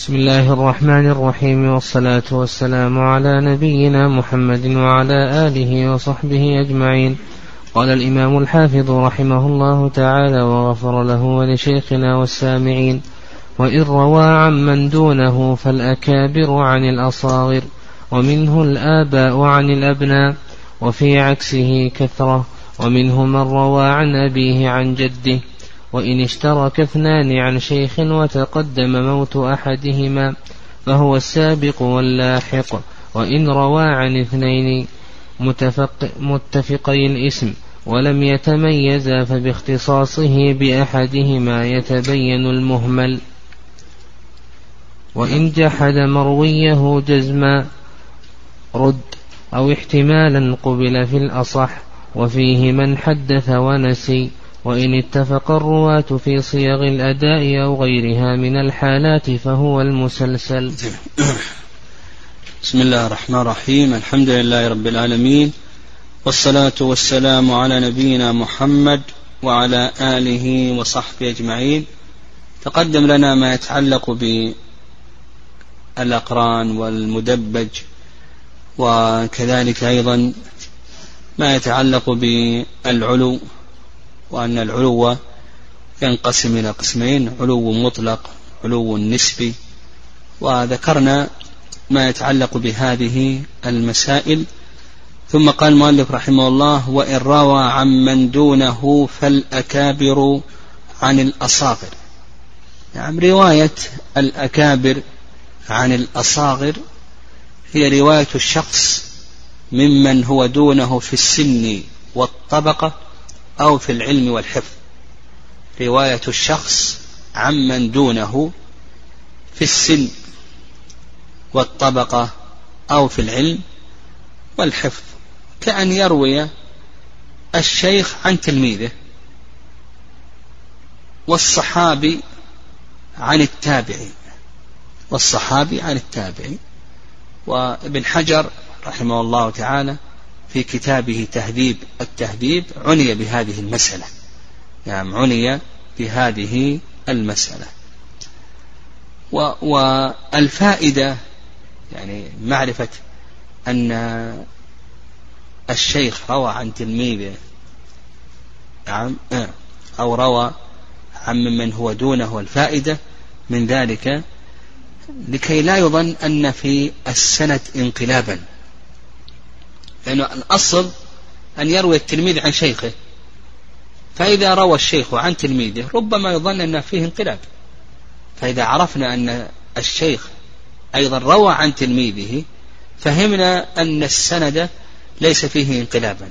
بسم الله الرحمن الرحيم والصلاة والسلام على نبينا محمد وعلى آله وصحبه أجمعين. قال الإمام الحافظ رحمه الله تعالى وغفر له ولشيخنا والسامعين وإن روى عمن دونه فالأكابر عن الأصاغر ومنه الآباء عن الأبناء وفي عكسه كثرة ومنه من روى عن أبيه عن جده وإن اشترك اثنان عن شيخ وتقدم موت أحدهما فهو السابق واللاحق وإن روى عن اثنين متفق متفقي الاسم ولم يتميزا فباختصاصه بأحدهما يتبين المهمل. وإن جحد مرويه جزما رد أو احتمالا قبل في الأصح وفيه من حدث ونسي. وإن اتفق الرواة في صيغ الأداء أو غيرها من الحالات فهو المسلسل. بسم الله الرحمن الرحيم. الحمد لله رب العالمين. والصلاة والسلام على نبينا محمد وعلى آله وصحبه أجمعين. تقدم لنا ما يتعلق بالأقران والمدبج وكذلك أيضا ما يتعلق بالعلو وأن العلو ينقسم إلى قسمين علو مطلق علو نسبي. وذكرنا ما يتعلق بهذه المسائل. ثم قال المؤلف رحمه الله وإن روى عمن دونه فالأكابر عن الأصاغر. نعم رواية الأكابر عن الأصاغر هي رواية الشخص ممن هو دونه في السن والطبقة. أو في العلم والحفظ. رواية الشخص عمن دونه في السن والطبقة أو في العلم والحفظ. كأن يروي الشيخ عن تلميذه والصحابي عن التابعي والصحابي عن التابعي. وابن حجر رحمه الله تعالى في كتابه تهذيب التهذيب عني بهذه المسألة. نعم عني بهذه المسألة. والفائدة يعني معرفة أن الشيخ روى عن تلميذه نعم أو روى عن من هو دونه الفائدة من ذلك لكي لا يظن أن في السند انقلابا. لأنه الأصل أن يروي التلميذ عن شيخه. فإذا روى الشيخ عن تلميذه ربما يظن أن فيه انقلاب. فإذا عرفنا أن الشيخ أيضا روى عن تلميذه فهمنا أن السند ليس فيه انقلابا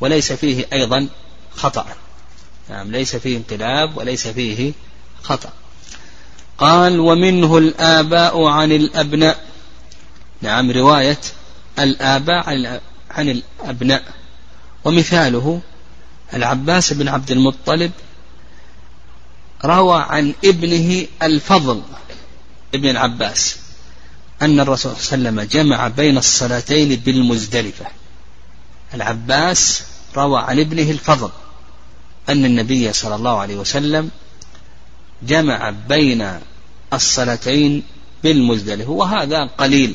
وليس فيه أيضا خطأ. نعم ليس فيه انقلاب وليس فيه خطأ. قال ومنه الآباء عن الأبناء نعم رواية الآباء عن الأبناء. ومثاله العباس بن عبد المطلب روى عن ابنه الفضل ابن العباس أن الرسول صلى الله عليه وسلم جمع بين الصلاتين بالمزدلفة. العباس روى عن ابنه الفضل أن النبي صلى الله عليه وسلم جمع بين الصلاتين بالمزدلفة. وهذا قليل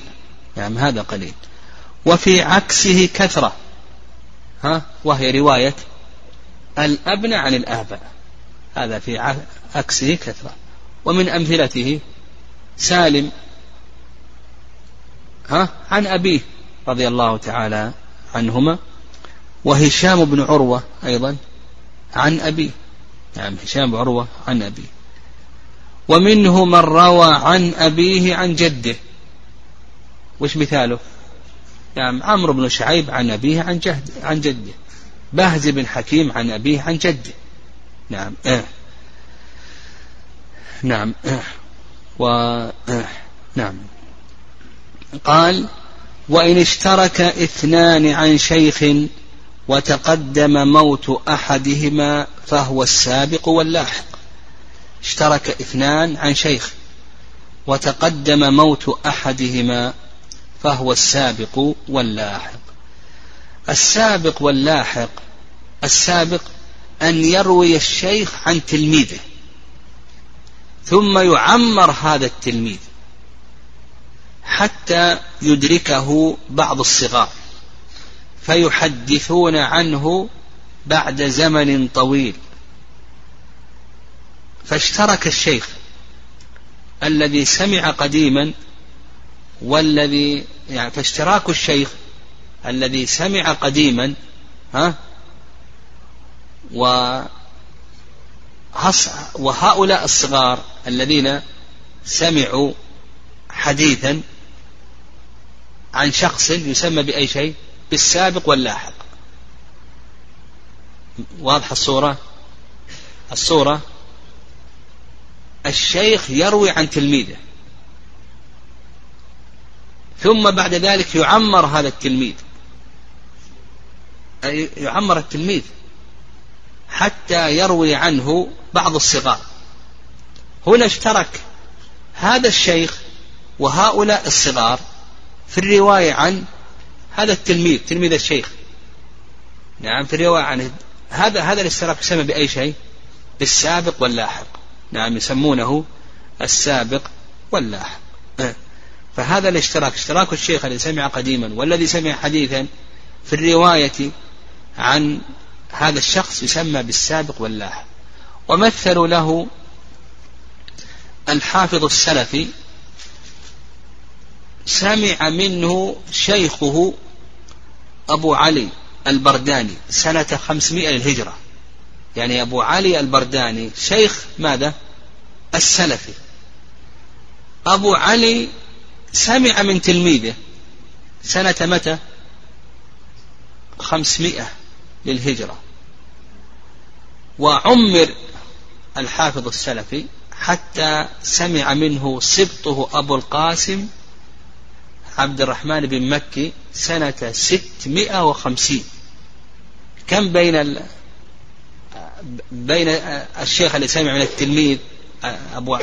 يعني هذا قليل. وفي عكسه كثرة. ها؟ وهي رواية الأبناء عن الآباء. هذا في عكسه كثرة. ومن أمثلته سالم ها؟ عن أبيه رضي الله تعالى عنهما. وهشام بن عروة أيضا عن أبيه. نعم هشام بن عروة عن أبيه. ومنه من روى عن أبيه عن جده. وش مثاله؟ نعم عمرو بن شعيب عن أبيه عن جهد عن جده بهز بن حكيم عن أبيه عن جده نعم آه. نعم آه. و آه. نعم قال وإن اشترك اثنان عن شيخ وتقدم موت أحدهما فهو السابق واللاحق اشترك اثنان عن شيخ وتقدم موت أحدهما فهو السابق واللاحق. السابق واللاحق السابق أن يروي الشيخ عن تلميذه ثم يعمر هذا التلميذ حتى يدركه بعض الصغار فيحدثون عنه بعد زمن طويل. فاشترك الشيخ الذي سمع قديما والذي يعني فاشتراك الشيخ الذي سمع قديما ها وهؤلاء الصغار الذين سمعوا حديثا عن شخص يسمى بأي شيء بالسابق واللاحق. واضحة الصورة؟ الصورة الشيخ يروي عن تلميذه. ثم بعد ذلك يعمر هذا التلميذ. أي يعمر التلميذ حتى يروي عنه بعض الصغار. هنا اشترك هذا الشيخ وهؤلاء الصغار في الرواية عن هذا التلميذ تلميذ الشيخ. نعم في الرواية عن هذا هذا الاشتراك يسمى بأي شيء؟ بالسابق واللاحق. نعم يسمونه السابق واللاحق. أه. فهذا الاشتراك اشتراك الشيخ الذي سمع قديما والذي سمع حديثا في الرواية عن هذا الشخص يسمى بالسابق واللاحق. ومثلوا له الحافظ السلفي سمع منه شيخه أبو علي البرداني سنة خمسمائة للهجرة. يعني أبو علي البرداني شيخ ماذا؟ السلفي. أبو علي سمع من تلميذه. سنة متى؟ خمسمائة للهجرة. وعمر الحافظ السلفي حتى سمع منه سبطه أبو القاسم عبد الرحمن بن مكي سنة ستمائة وخمسين. كم بين ال... بين الشيخ اللي سمع من التلميذ أبو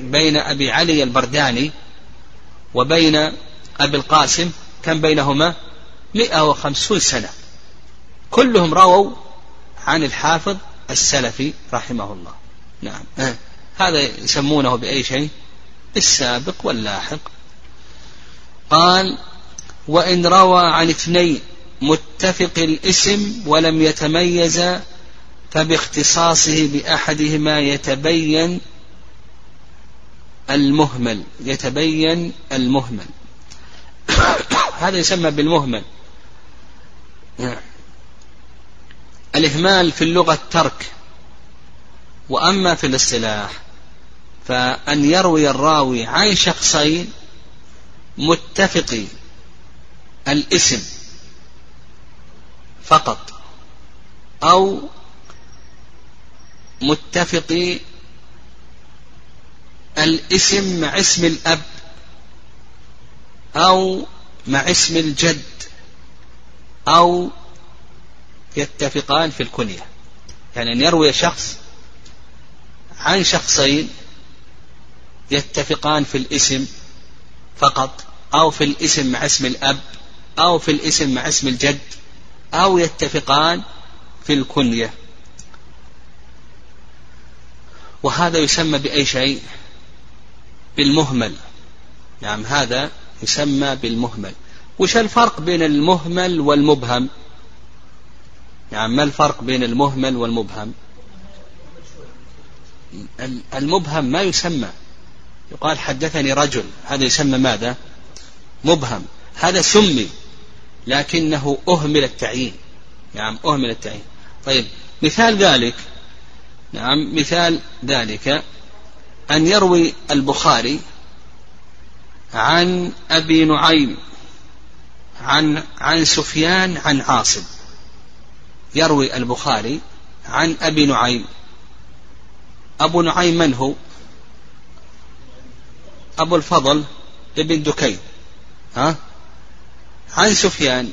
بين أبي علي البرداني وبين أبي القاسم كم بينهما؟ مئة وخمسون سنة. كلهم رووا عن الحافظ السلفي رحمه الله. نعم. آه. هذا يسمونه بأي شيء؟ السابق واللاحق. قال وإن روى عن اثنين متفق الاسم ولم يتميز فباختصاصه بأحدهما يتبين المهمل يتبين المهمل. هذا يسمى بالمهمل. الإهمال في اللغة الترك وأما في الاصطلاح فأن يروي الراوي عن شخصين متفقي الاسم فقط أو متفقي الاسم مع اسم الأب أو مع اسم الجد أو يتفقان في الكنية. يعني أن يروي شخص عن شخصين يتفقان في الاسم فقط أو في الاسم مع اسم الأب أو في الاسم مع اسم الجد أو يتفقان في الكنية. وهذا يسمى بأي شيء؟ بالمهمل. نعم هذا يسمى بالمهمل. وش الفرق بين المهمل والمبهم؟ نعم ما الفرق بين المهمل والمبهم؟ المبهم ما يسمى. يقال حدثني رجل هذا يسمى ماذا؟ مبهم. هذا سمي لكنه أهمل التعيين. نعم أهمل التعيين. طيب مثال ذلك. نعم مثال ذلك. أن يروي البخاري عن أبي نعيم عن عن سفيان عن عاصم. يروي البخاري عن أبي نعيم. أبو نعيم من هو؟ أبو الفضل ابن دكين. ها؟ عن سفيان.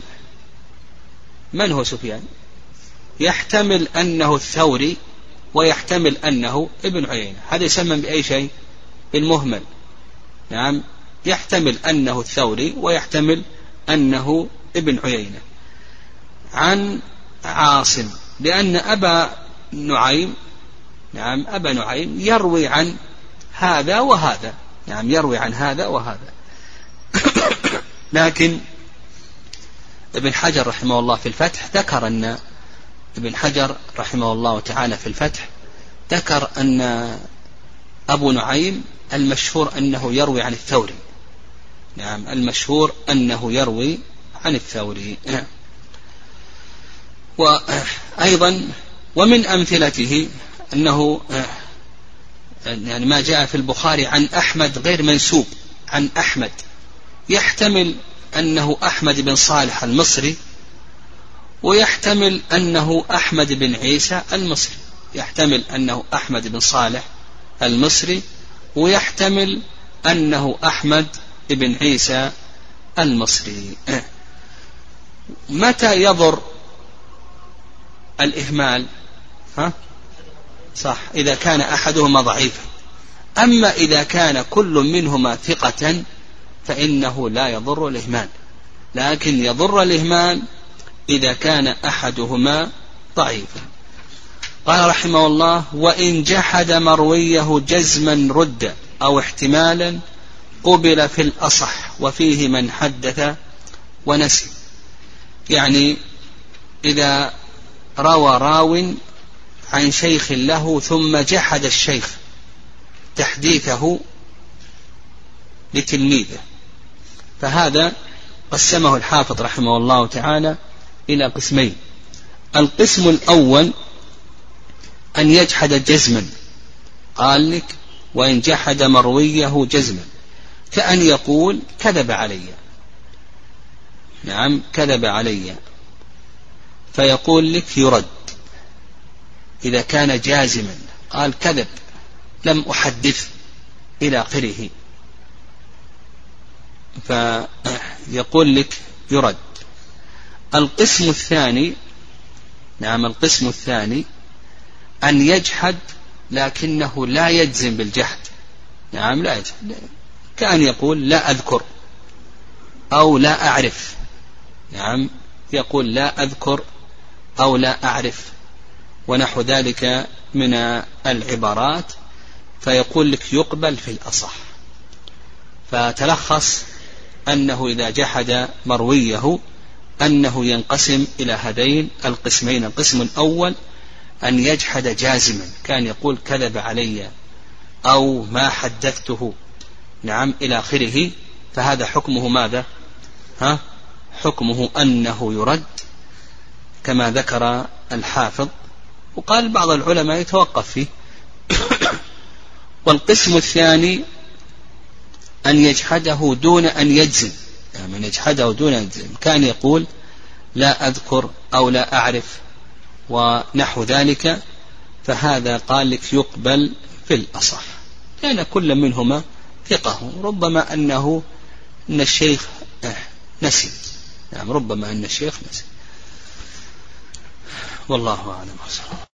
من هو سفيان؟ يحتمل أنه الثوري ويحتمل أنه ابن عيينة. هذا يسمى بأي شيء؟ المهمل. نعم. يحتمل أنه الثوري ويحتمل أنه ابن عيينة. عن عاصم لأن أبا نعيم نعم أبا نعيم يروي عن هذا وهذا. نعم يروي عن هذا وهذا. لكن ابن حجر رحمه الله في الفتح ذكر أن ابن حجر رحمه الله تعالى في الفتح ذكر أن أبو نعيم المشهور أنه يروي عن الثوري. نعم المشهور أنه يروي عن الثوري. وأيضا ومن أمثلته أنه يعني ما جاء في البخاري عن أحمد غير منسوب عن أحمد. يحتمل أنه أحمد بن صالح المصري ويحتمل أنه أحمد بن عيسى المصري. يحتمل أنه أحمد بن صالح المصري ويحتمل أنه أحمد بن عيسى المصري. متى يضر الإهمال؟ ها؟ صح إذا كان أحدهما ضعيفا. أما إذا كان كل منهما ثقة فإنه لا يضر الإهمال. لكن يضر الإهمال إذا كان أحدهما ضعيفا قال رحمه الله وإن جحد مرويه جزما رد أو احتمالا قبل في الأصح وفيه من حدث ونسي. يعني إذا روى راو عن شيخ له ثم جحد الشيخ تحديثه لتلميذه. فهذا قسمه الحافظ رحمه الله تعالى إلى قسمين. القسم الأول أن يجحد جزما. قال لك وإن جحد مرويه جزما. كأن يقول كذب علي. نعم كذب علي. فيقول لك يرد. إذا كان جازما قال كذب. لم أحدث إلى آخره. فيقول لك يرد. القسم الثاني نعم القسم الثاني أن يجحد لكنه لا يجزم بالجحد. نعم لا يجحد كأن يقول لا أذكر أو لا أعرف. نعم يقول لا أذكر أو لا أعرف. ونحو ذلك من العبارات. فيقول لك يقبل في الأصح. فتلخص أنه إذا جحد مرويه أنه ينقسم إلى هذين القسمين القسم الأول أن يجحد جازما كان يقول كذب علي أو ما حدثته. نعم إلى آخره. فهذا حكمه ماذا؟ ها؟ حكمه أنه يرد كما ذكر الحافظ. وقال بعض العلماء يتوقف فيه. والقسم الثاني أن يجحده دون أن يجزم. أن يجحده دون كان يقول لا أذكر أو لا أعرف ونحو ذلك فهذا قال لك يقبل في الأصح لأن كل منهما ثقة ربما أنه أن الشيخ نسي نعم ربما أن الشيخ نسي. والله أعلم. وصلى